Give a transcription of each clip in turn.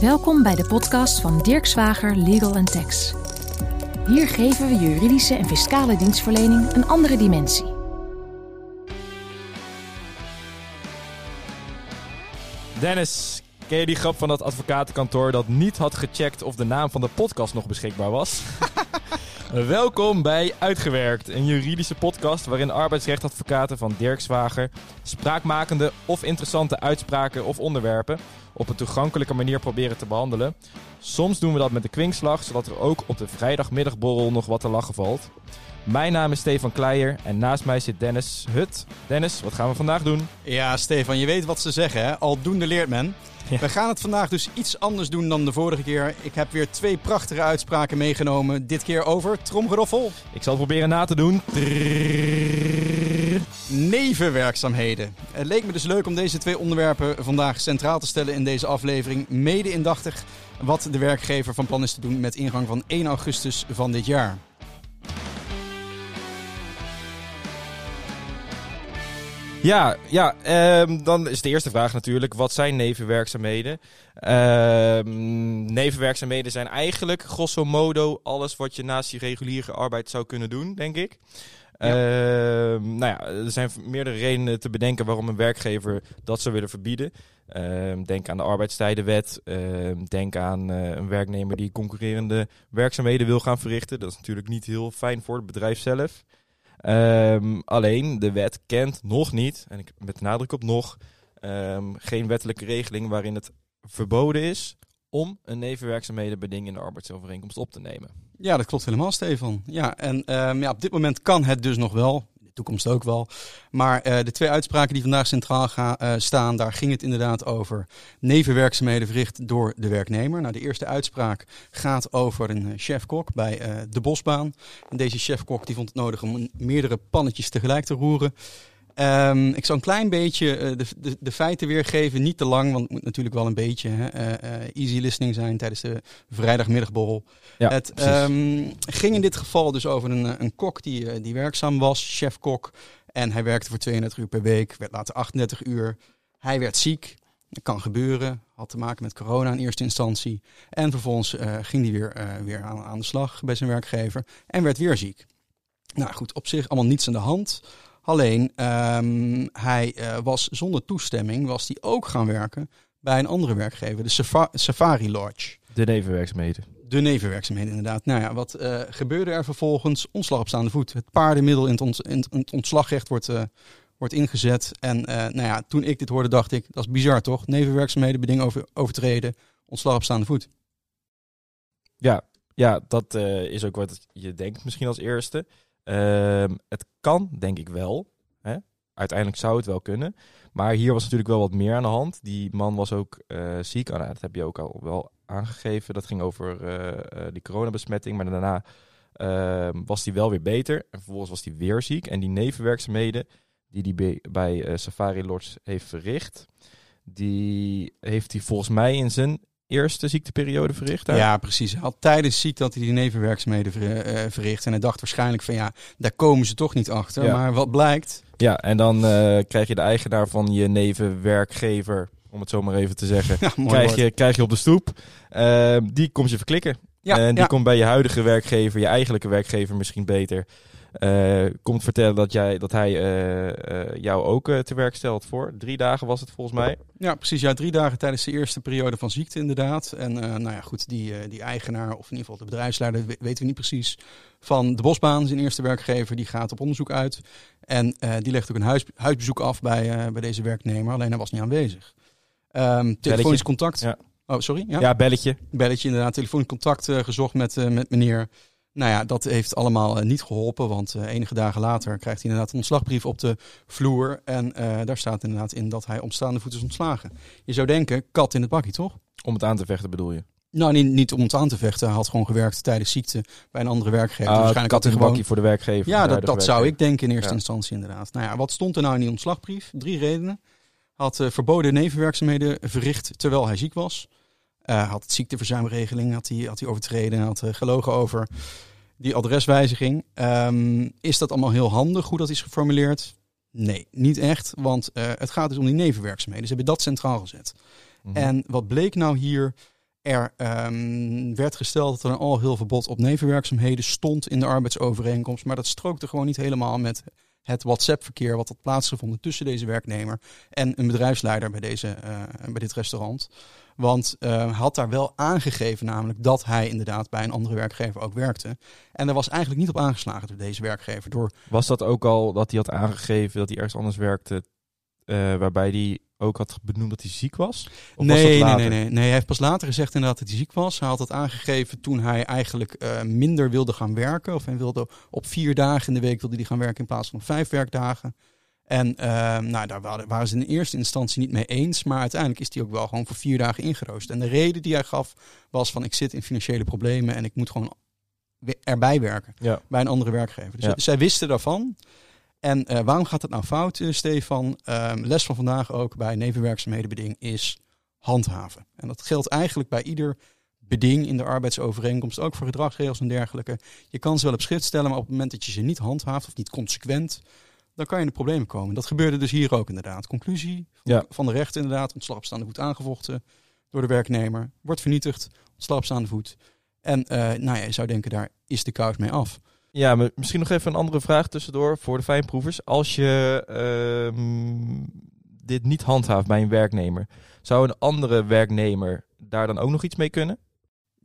Welkom bij de podcast van Dirk Zwager Legal Tax. Hier geven we juridische en fiscale dienstverlening een andere dimensie. Dennis, ken je die grap van dat advocatenkantoor dat niet had gecheckt of de naam van de podcast nog beschikbaar was? Welkom bij Uitgewerkt, een juridische podcast waarin arbeidsrechtadvocaten van Dirk Zwager spraakmakende of interessante uitspraken of onderwerpen op een toegankelijke manier proberen te behandelen. Soms doen we dat met de kwinkslag, zodat er ook op de vrijdagmiddagborrel nog wat te lachen valt. Mijn naam is Stefan Kleijer en naast mij zit Dennis Hut. Dennis, wat gaan we vandaag doen? Ja, Stefan, je weet wat ze zeggen, hè? Aldoende leert men. Ja. We gaan het vandaag dus iets anders doen dan de vorige keer. Ik heb weer twee prachtige uitspraken meegenomen. Dit keer over tromgeroffel. Ik zal het proberen na te doen. Nevenwerkzaamheden. Het leek me dus leuk om deze twee onderwerpen vandaag centraal te stellen in deze aflevering. Mede indachtig wat de werkgever van plan is te doen met ingang van 1 augustus van dit jaar. Ja, ja ehm, dan is de eerste vraag natuurlijk, wat zijn nevenwerkzaamheden? Ehm, nevenwerkzaamheden zijn eigenlijk grosso modo alles wat je naast je reguliere arbeid zou kunnen doen, denk ik. Ehm, nou ja, er zijn meerdere redenen te bedenken waarom een werkgever dat zou willen verbieden. Denk aan de arbeidstijdenwet. Denk aan eh, een werknemer die concurrerende werkzaamheden wil gaan verrichten. Dat is natuurlijk niet heel fijn voor het bedrijf zelf. Ehm, alleen de wet kent nog niet, en ik met nadruk op nog, ehm, geen wettelijke regeling waarin het verboden is om een nevenwerkzaamhedenbeding in de arbeidsovereenkomst op te nemen. Ja, dat klopt helemaal, Stefan. Ja, en ehm, ja, op dit moment kan het dus nog wel. Toekomst ook wel. Maar eh, de twee uitspraken die vandaag centraal gaan, eh, staan, daar ging het inderdaad over nevenwerkzaamheden verricht door de werknemer. Nou, de eerste uitspraak gaat over een eh, chef-kok bij de Bosbaan. En deze chef-kok die vond het nodig om meerdere pannetjes tegelijk te roeren. Ehm, ik zal een klein beetje eh, de, de, de feiten weergeven, niet te lang, want het moet natuurlijk wel een beetje hè, eh, eh, easy listening zijn tijdens de vrijdagmiddagborrel. Ja, het ehm, ging in dit geval dus over een, een kok die, die werkzaam was, chef-kok. En hij werkte voor 32 uur per week, werd later 38 uur. Hij werd ziek, dat kan gebeuren, had te maken met corona in eerste instantie. En vervolgens ging hij weer, weer aan, aan de slag bij zijn werkgever en werd weer ziek. Nou goed, op zich allemaal niets aan de hand. Alleen, ehm, hij eh, was zonder toestemming was hij ook gaan werken bij een andere werkgever, de Safa- Safari Lodge. De nevenwerkzaamheden. De nevenwerkzaamheden inderdaad. Nou ja, wat eh, gebeurde er vervolgens? Ontslag op staande voet. Het paardenmiddel in het, ont- in het ontslagrecht wordt, eh, wordt ingezet. En nou ja, toen ik dit hoorde dacht ik, dat is bizar toch? Nevenwerkzaamheden, beding over, overtreden, ontslag op staande voet. Ja, ja dat is ook wat je denkt misschien als eerste. Ehm, het kan, denk ik wel. Hè? Uiteindelijk zou het wel kunnen. Maar hier was natuurlijk wel wat meer aan de hand. Die man was ook eh, ziek. Ah, nou, dat heb je ook al wel aangegeven. Dat ging over eh, die coronabesmetting. Maar daarna ehm, was hij wel weer beter. En vervolgens was hij weer ziek. En die nevenwerkzaamheden die hij bij, Safari Lodge heeft verricht... die heeft hij volgens mij in zijn eerste ziekteperiode verricht. daar. Ja, precies. Hij had tijdens ziek dat hij die nevenwerkzaamheden ver- eh, verricht. En hij dacht waarschijnlijk van ja, daar komen ze toch niet achter. Ja. Maar wat blijkt? Ja, en dan eh, krijg je de eigenaar van je nevenwerkgever, om het zo maar even te zeggen, Ja, krijg, woord. je, krijg je op de stoep. Ehm, die komt je verklikken. Ja, en die ja. komt bij je huidige werkgever, je eigenlijke werkgever misschien beter, eh, komt vertellen dat, jij, dat hij eh, eh, jou ook te werk stelt voor. Drie dagen was het volgens mij. Ja, precies. Ja, drie dagen tijdens de eerste periode van ziekte inderdaad. En nou ja, goed, die, die eigenaar, of in ieder geval de bedrijfsleider, we- weten we niet precies, van de Bosbaan, zijn eerste werkgever, die gaat op onderzoek uit. En die legt ook een huis, huisbezoek af bij, bij deze werknemer, alleen hij was niet aanwezig. Ehm telefonisch contact. Ja. Oh, sorry? Ja? Ja, belletje. Belletje inderdaad, telefonisch contact gezocht met, met meneer. Nou ja, dat heeft allemaal eh, niet geholpen, want eh, enige dagen later krijgt hij inderdaad een ontslagbrief op de vloer. En eh, daar staat inderdaad in dat hij op staande voet is ontslagen. Je zou denken, kat in het bakkie, toch? Om het aan te vechten bedoel je? Nou, niet, niet om het aan te vechten. Hij had gewoon gewerkt tijdens ziekte bij een andere werkgever. Ah, waarschijnlijk kat had hij de gewoon... bakkie voor de werkgever. Ja, de dat, dat zou ik denken in eerste Ja. instantie inderdaad. Nou ja, wat stond er nou in die ontslagbrief? Drie redenen. Had verboden nevenwerkzaamheden verricht terwijl hij ziek was. Eh, had ziekteverzuimregeling had hij, had hij overtreden. Had eh, gelogen over die adreswijziging. Ehm, is dat allemaal heel handig hoe dat is geformuleerd? Nee, niet echt. Want eh, het gaat dus om die nevenwerkzaamheden. Ze hebben dat centraal gezet. Mhm. En wat bleek nou hier? Er ehm, werd gesteld dat er een algeheel verbod op nevenwerkzaamheden stond in de arbeidsovereenkomst. Maar dat strookte gewoon niet helemaal met het WhatsApp-verkeer wat had plaatsgevonden tussen deze werknemer en een bedrijfsleider bij, deze, eh, bij dit restaurant. Want hij had daar wel aangegeven namelijk dat hij inderdaad bij een andere werkgever ook werkte. En er was eigenlijk niet op aangeslagen door deze werkgever. Door... Was dat ook al dat hij had aangegeven dat hij ergens anders werkte, uh, waarbij hij ook had benoemd dat hij ziek was? Of nee, was nee, nee, nee, nee. Hij heeft pas later gezegd inderdaad dat hij ziek was. Hij had het aangegeven toen hij eigenlijk uh, minder wilde gaan werken. Of hij wilde op vier dagen in de week wilde hij gaan werken in plaats van vijf werkdagen. En uh, nou, daar waren ze in eerste instantie niet mee eens. Maar uiteindelijk is hij ook wel gewoon voor vier dagen ingeroost. En de reden die hij gaf was van ik zit in financiële problemen en ik moet gewoon erbij werken ja. bij een andere werkgever. Dus ja. zij wisten daarvan. En uh, waarom gaat het nou fout, uh, Stefan? Uh, les van vandaag ook bij nevenwerkzaamhedenbeding is handhaven. En dat geldt eigenlijk bij ieder beding in de arbeidsovereenkomst, ook voor gedragsregels en dergelijke. Je kan ze wel op schrift stellen, maar op het moment dat je ze niet handhaaft of niet consequent, dan kan je in de problemen komen. Dat gebeurde dus hier ook inderdaad. Conclusie van, Ja. van de rechter inderdaad, ontslag op staande voet aangevochten door de werknemer, wordt vernietigd, ontslag op staande voet. En eh, nou ja, je zou denken, daar is de kous mee af. Ja, maar misschien nog even een andere vraag tussendoor voor de fijnproevers. Als je ehm, dit niet handhaaft bij een werknemer, zou een andere werknemer daar dan ook nog iets mee kunnen?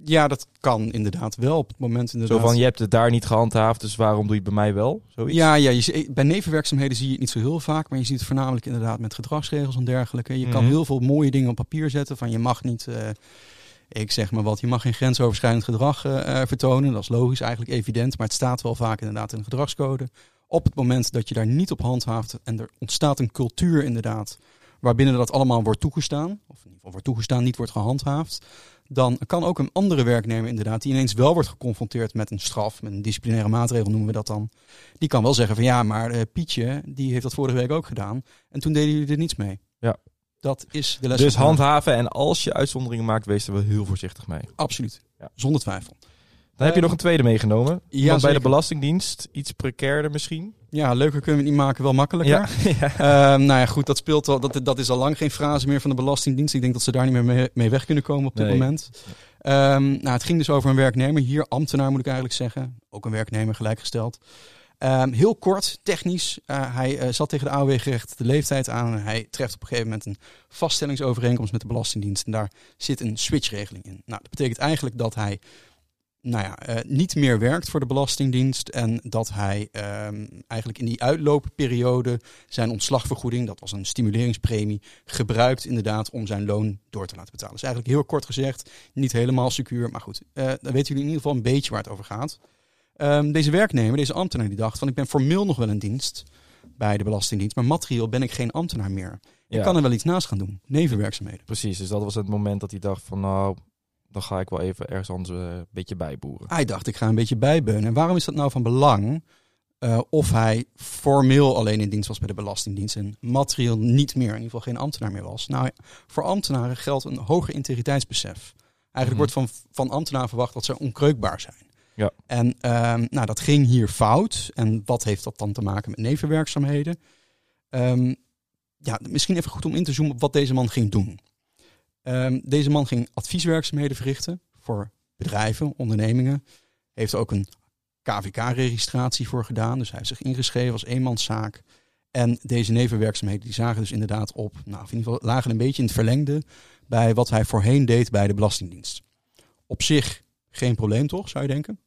Ja, dat kan inderdaad wel op het moment inderdaad. Zo van, je hebt het daar niet gehandhaafd, dus waarom doe je het bij mij wel? Zoiets? Ja, ja je, zie- bij nevenwerkzaamheden zie je het niet zo heel vaak, maar je ziet het voornamelijk inderdaad met gedragsregels en dergelijke. Je kan Mhm. heel veel mooie dingen op papier zetten van je mag niet, eh, ik zeg maar wat, je mag geen grensoverschrijdend gedrag eh, eh, vertonen. Dat is logisch, eigenlijk evident, maar het staat wel vaak inderdaad in de gedragscode. Op het moment dat je daar niet op handhaaft en er ontstaat een cultuur inderdaad, waarbinnen dat allemaal wordt toegestaan, of in ieder geval wordt toegestaan, niet wordt gehandhaafd, dan kan ook een andere werknemer inderdaad, die ineens wel wordt geconfronteerd met een straf, met een disciplinaire maatregel noemen we dat dan, die kan wel zeggen van ja, maar eh, Pietje, die heeft dat vorige week ook gedaan en toen deden jullie er niets mee. Dat is de les Dus handhaven en als je uitzonderingen maakt, wees er wel heel voorzichtig mee. Absoluut, Ja. zonder twijfel. Dan heb je Eh, nog een tweede meegenomen. ja, bij de. Belastingdienst iets precairder misschien. Ja, leuker kunnen we het niet maken, wel makkelijker. Ja, ja. Ehm, nou ja, goed, dat speelt al. Dat, dat is al lang geen frase meer van de Belastingdienst. Ik denk dat ze daar niet meer mee, mee weg kunnen komen op dit Nee. moment. Ehm, nou, het ging dus over een werknemer. Hier ambtenaar moet ik eigenlijk zeggen. Ook een werknemer gelijkgesteld. Ehm, heel kort, technisch. eh, hij eh, zat tegen de AOW gerecht de leeftijd aan. Hij treft op een gegeven moment een vaststellingsovereenkomst met de Belastingdienst. En daar zit een switchregeling in. Nou, dat betekent eigenlijk dat hij nou ja, eh, niet meer werkt voor de Belastingdienst. En dat hij ehm, eigenlijk in die uitloopperiode zijn ontslagvergoeding, dat was een stimuleringspremie, gebruikt inderdaad om zijn loon door te laten betalen. Dus eigenlijk heel kort gezegd, niet helemaal secuur, maar goed. dan weten jullie in ieder geval een beetje waar het over gaat. Ehm, deze werknemer, deze ambtenaar, die dacht van ik ben formeel nog wel in dienst bij de Belastingdienst, maar materieel ben ik geen ambtenaar meer. Ik Ja, kan er wel iets naast gaan doen, nevenwerkzaamheden. precies. Dus dat was het moment dat hij dacht van nou, dan ga ik wel even ergens anders eh, een beetje bijboeren. Hij dacht, ik ga een beetje bijbeunen. En waarom is dat nou van belang? Eh, of hij formeel alleen in dienst was bij de Belastingdienst en materieel niet meer, in ieder geval geen ambtenaar meer was. Nou, voor ambtenaren geldt een hoger integriteitsbesef. Eigenlijk Mhm. wordt van, van ambtenaren verwacht dat ze onkreukbaar zijn. Ja. En ehm, nou, dat ging hier fout. En wat heeft dat dan te maken met nevenwerkzaamheden? Ehm, ja, misschien even goed om in te zoomen op wat deze man ging doen. Ehm, deze man ging advieswerkzaamheden verrichten voor bedrijven, ondernemingen. Heeft ook een KVK-registratie voor gedaan. Dus hij heeft zich ingeschreven als eenmanszaak. En deze nevenwerkzaamheden die zagen dus inderdaad op, nou, in ieder geval lagen een beetje in het verlengde bij wat hij voorheen deed bij de Belastingdienst. Op zich geen probleem toch, zou je denken?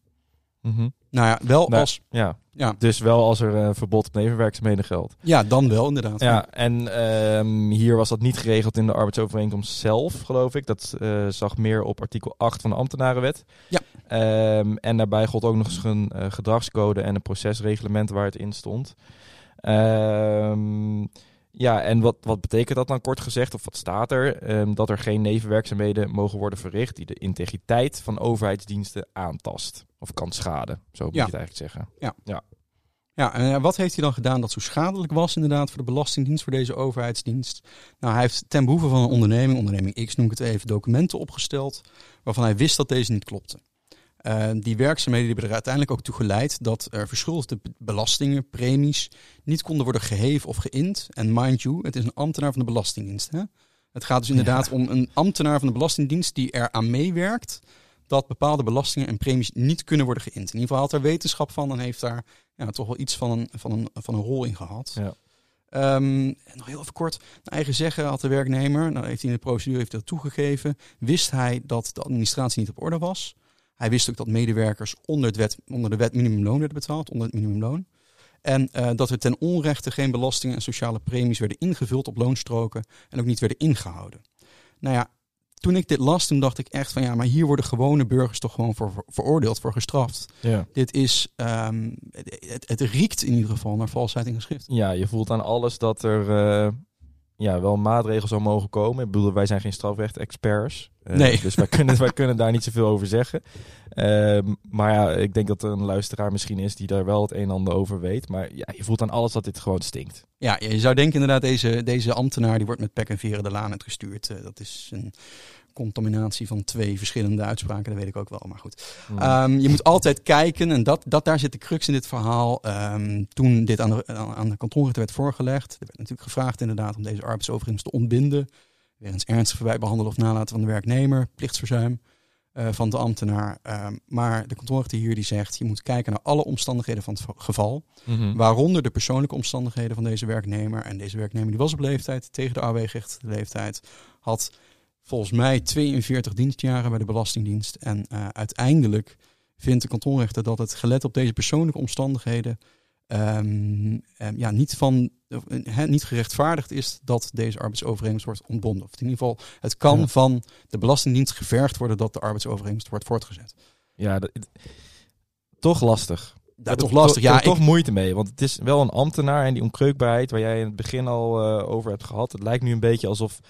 Mhm. Nou ja, wel Nou, als. Ja, Ja, dus wel als er een verbod op nevenwerkzaamheden geldt. ja, dan wel inderdaad. Ja, en ehm, hier was dat niet geregeld in de arbeidsovereenkomst zelf, geloof ik. Dat eh, zag meer op artikel 8 van de ambtenarenwet. Ja. Ehm, en daarbij gold ook nog eens een eh, gedragscode en een procesreglement waar het in stond. Ehm, ja, en wat, wat betekent dat dan kort gezegd, of wat staat er? Ehm, dat er geen nevenwerkzaamheden mogen worden verricht die de integriteit van overheidsdiensten aantast. Of kan schaden, zo moet Ja. je het eigenlijk zeggen. Ja, en eh, wat heeft hij dan gedaan dat zo schadelijk was inderdaad voor de Belastingdienst, voor deze overheidsdienst? Nou, hij heeft ten behoeve van een onderneming, onderneming X noem ik het even, documenten opgesteld waarvan hij wist dat deze niet klopten. Eh, die werkzaamheden hebben er uiteindelijk ook toe geleid dat er verschuldigde belastingen, premies, niet konden worden geheven of geïnd. En mind you, het is een ambtenaar van de Belastingdienst. Hè? Het gaat dus inderdaad om een ambtenaar van de Belastingdienst die er aan meewerkt dat bepaalde belastingen en premies niet kunnen worden geïnd. In ieder geval had er wetenschap van en heeft daar ja, toch wel iets van een, van een, van een rol in gehad. Ja. Ehm, nog heel even kort. Naar eigen zeggen had de werknemer, nou heeft hij in de procedure heeft hij dat toegegeven, wist hij dat de administratie niet op orde was. Hij wist ook dat medewerkers onder, het wet, onder de wet minimumloon werden betaald, onder het minimumloon. En uh, dat er ten onrechte geen belastingen en sociale premies werden ingevuld op loonstroken en ook niet werden ingehouden. Nou ja, toen ik dit las, toen dacht ik echt van ja, maar hier worden gewone burgers toch gewoon voor veroordeeld, voor gestraft. Ja. Dit is, um, het, het, riekt in ieder geval naar valsheid in geschrift. Ja, je voelt aan alles dat er uh, ja, wel maatregelen zou mogen komen. Ik bedoel, wij zijn geen strafrecht-experts. Uh, nee. Dus wij kunnen, wij kunnen daar niet zoveel over zeggen. Uh, maar ja, ik denk dat er een luisteraar misschien is die daar wel het een en ander over weet. Maar ja, je voelt aan alles dat dit gewoon stinkt. Ja, je zou denken inderdaad, deze, deze ambtenaar die wordt met pek en veren de laan uitgestuurd. Uh, dat is een contaminatie van twee verschillende uitspraken, dat weet ik ook wel. Maar goed, Hmm. um, je moet altijd kijken en dat, dat, daar zit de crux in dit verhaal. Um, toen dit aan de, aan de kantonrechter werd voorgelegd, er werd natuurlijk gevraagd inderdaad om deze arbeidsovereenkomst te ontbinden. Weer eens ernstig behandelen of nalaten van de werknemer, plichtsverzuim. Uh, van de ambtenaar. Uh, maar de kantonrechter hier die zegt, je moet kijken naar alle omstandigheden van het geval. Mm -hmm. Waaronder de persoonlijke omstandigheden van deze werknemer. En deze werknemer die was op leeftijd, tegen de AW-gerechtigde leeftijd. Had volgens mij 42 dienstjaren bij de Belastingdienst. En uh, uiteindelijk vindt de kantonrechter dat het gelet op deze persoonlijke omstandigheden... Um, um, ja, niet, van, he, niet gerechtvaardigd is dat deze arbeidsovereenkomst wordt ontbonden. Of in ieder geval, het kan ja. van de Belastingdienst gevergd worden dat de arbeidsovereenkomst wordt voortgezet. Ja, dat, toch lastig. Ja, toch lastig. Ja, ik heb toch moeite mee, want het is wel een ambtenaar en die onkreukbaarheid waar jij in het begin al uh, over hebt gehad. Het lijkt nu een beetje alsof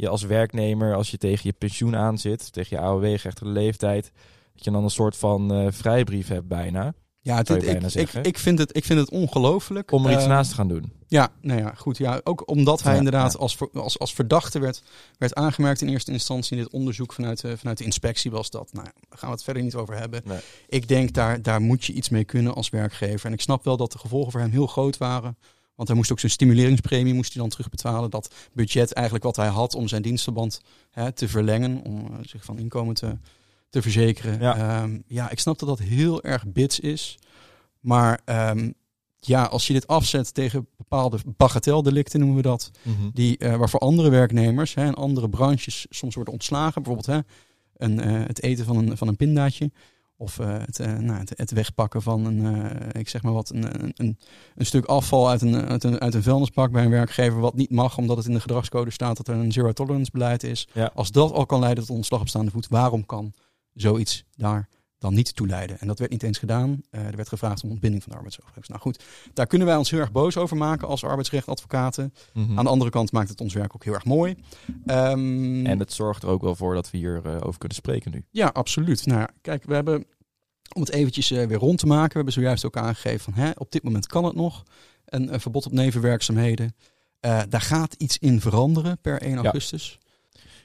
je als werknemer, als je tegen je pensioen aanzit, tegen je AOW-gerechtigde leeftijd, dat je dan een soort van uh, vrijbrief hebt bijna. Ja, dit, ik, ik, ik, vind het, ik vind het ongelooflijk. Om er iets uh, naast te gaan doen. Ja, nou ja, goed. Ja, ook omdat hij ja, inderdaad ja. Als, als, als verdachte werd, werd aangemerkt in eerste instantie in dit onderzoek vanuit, uh, vanuit de inspectie was dat. Nou, daar gaan we het verder niet over hebben. Nee. Ik denk daar, daar moet je iets mee kunnen als werkgever. En ik snap wel dat de gevolgen voor hem heel groot waren. Want hij moest ook zijn stimuleringspremie moest hij dan terugbetalen. Dat budget eigenlijk wat hij had om zijn dienstverband hè, te verlengen. Om uh, zich van inkomen te, te verzekeren. Ja. Um, ja, ik snap dat dat heel erg bits is. Maar um, ja, als je dit afzet tegen bepaalde bagatelldelicten, noemen we dat. Mm -hmm. die, uh, waarvoor andere werknemers hè, in andere branches soms worden ontslagen. Bijvoorbeeld hè, een, uh, het eten van een, van een pindaatje. Of uh, het, nou, het, het, wegpakken van een, ik zeg maar wat, een, een, een stuk afval uit een, uit, een, uit een vuilnisbak bij een werkgever. Wat niet mag, omdat het in de gedragscode staat dat er een zero tolerance beleid is. Ja. Als dat al kan leiden tot ontslag op staande voet, waarom kan zoiets daar dan niet toeleiden. En dat werd niet eens gedaan. Uh, er werd gevraagd om ontbinding van de arbeidsovereenkomst. Nou goed, daar kunnen wij ons heel erg boos over maken als arbeidsrechtadvocaten. Mm -hmm. Aan de andere kant maakt het ons werk ook heel erg mooi. Um, en het zorgt er ook wel voor dat we hierover uh, over kunnen spreken nu. Ja, absoluut. Nou, kijk, we hebben, om het eventjes uh, weer rond te maken, we hebben zojuist ook aangegeven van hè, op dit moment kan het nog. Een, een verbod op nevenwerkzaamheden. Daar gaat iets in veranderen per 1 augustus.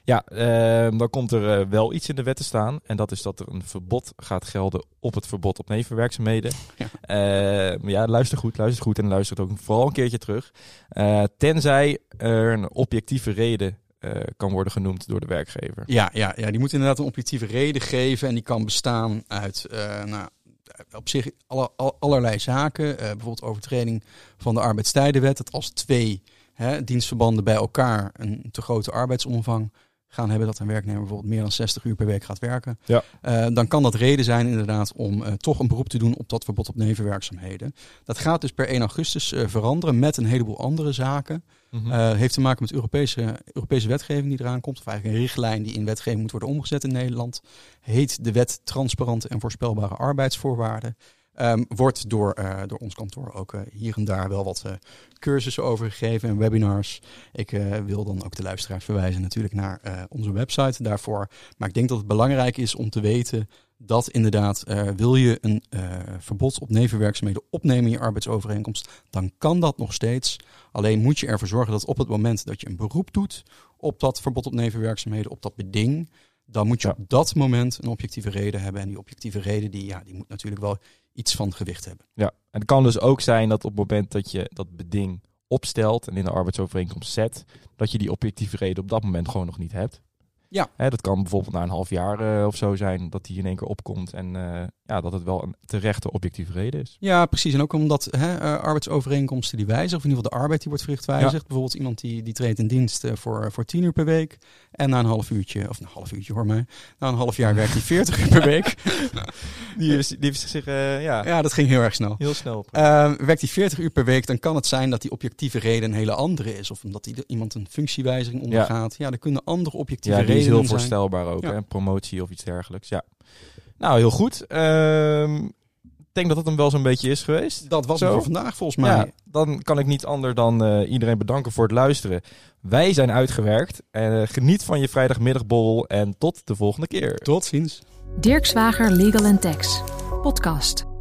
Ja. Uh, dan komt er uh, wel iets in de wet te staan. En dat is dat er een verbod gaat gelden op het verbod op nevenwerkzaamheden. Ja, uh, ja luister goed, luister goed en luister ook vooral een keertje terug. Eh, tenzij er een objectieve reden uh, kan worden genoemd door de werkgever. Ja, ja, ja, die moet inderdaad een objectieve reden geven. En die kan bestaan uit nou, op zich alle, all, allerlei zaken. Bijvoorbeeld overtreding van de arbeidstijdenwet. Dat als twee hè, dienstverbanden bij elkaar een te grote arbeidsomvang gaan hebben dat een werknemer bijvoorbeeld meer dan 60 uur per week gaat werken, ja. uh, dan kan dat reden zijn inderdaad om uh, toch een beroep te doen op dat verbod op nevenwerkzaamheden. Dat gaat dus per 1 augustus uh, veranderen met een heleboel andere zaken. Mhm. Mm -hmm. heeft te maken met Europese, Europese wetgeving die eraan komt, of eigenlijk een richtlijn die in wetgeving moet worden omgezet in Nederland. Heet de wet Transparante en Voorspelbare Arbeidsvoorwaarden. Um, wordt door, uh, door ons kantoor ook uh, hier en daar wel wat uh, cursussen over gegeven en webinars. Ik wil dan ook de luisteraars verwijzen natuurlijk naar onze website daarvoor. Maar ik denk dat het belangrijk is om te weten dat inderdaad, wil je een verbod op nevenwerkzaamheden opnemen in je arbeidsovereenkomst, dan kan dat nog steeds. Alleen moet je ervoor zorgen dat op het moment dat je een beroep doet op dat verbod op nevenwerkzaamheden, op dat beding, dan moet je Ja. op dat moment een objectieve reden hebben. En die objectieve reden die, ja, die moet natuurlijk wel iets van gewicht hebben. Ja, en het kan dus ook zijn dat op het moment dat je dat beding opstelt en in de arbeidsovereenkomst zet, dat je die objectieve reden op dat moment gewoon nog niet hebt. Ja. Hè, dat kan bijvoorbeeld na een half jaar eh, of zo zijn dat die in één keer opkomt en eh, ja, dat het wel een terechte objectieve reden is. Ja, precies. En ook omdat hè, uh, arbeidsovereenkomsten die wijzigen, of in ieder geval de arbeid die wordt verricht wijzigt. Ja. Bijvoorbeeld iemand die, die treedt in dienst voor, voor tien uur per week. En na een half uurtje, of een half uurtje hoor mij, na een half jaar werkt hij 40 uur per week. Die heeft, die heeft zich, ja. ja, dat ging heel erg snel. Heel snel. werkt hij 40 uur per week, dan kan het zijn dat die objectieve reden een hele andere is. Of omdat die, iemand een functiewijziging ondergaat. Ja, ja er kunnen andere objectieve ja, redenen is heel zijn. voorstelbaar ook. Ja. Hè? Promotie of iets dergelijks. Ja. Nou, heel goed. Uh, ik denk dat het hem wel zo'n beetje is geweest. Dat was Zo. het voor vandaag volgens mij. Ja, dan kan ik niet anders dan uh, iedereen bedanken voor het luisteren. Wij zijn uitgewerkt. Uh, geniet van je vrijdagmiddagborrel en tot de volgende keer. Tot ziens. Dirk Zwager Legal Tax. Podcast.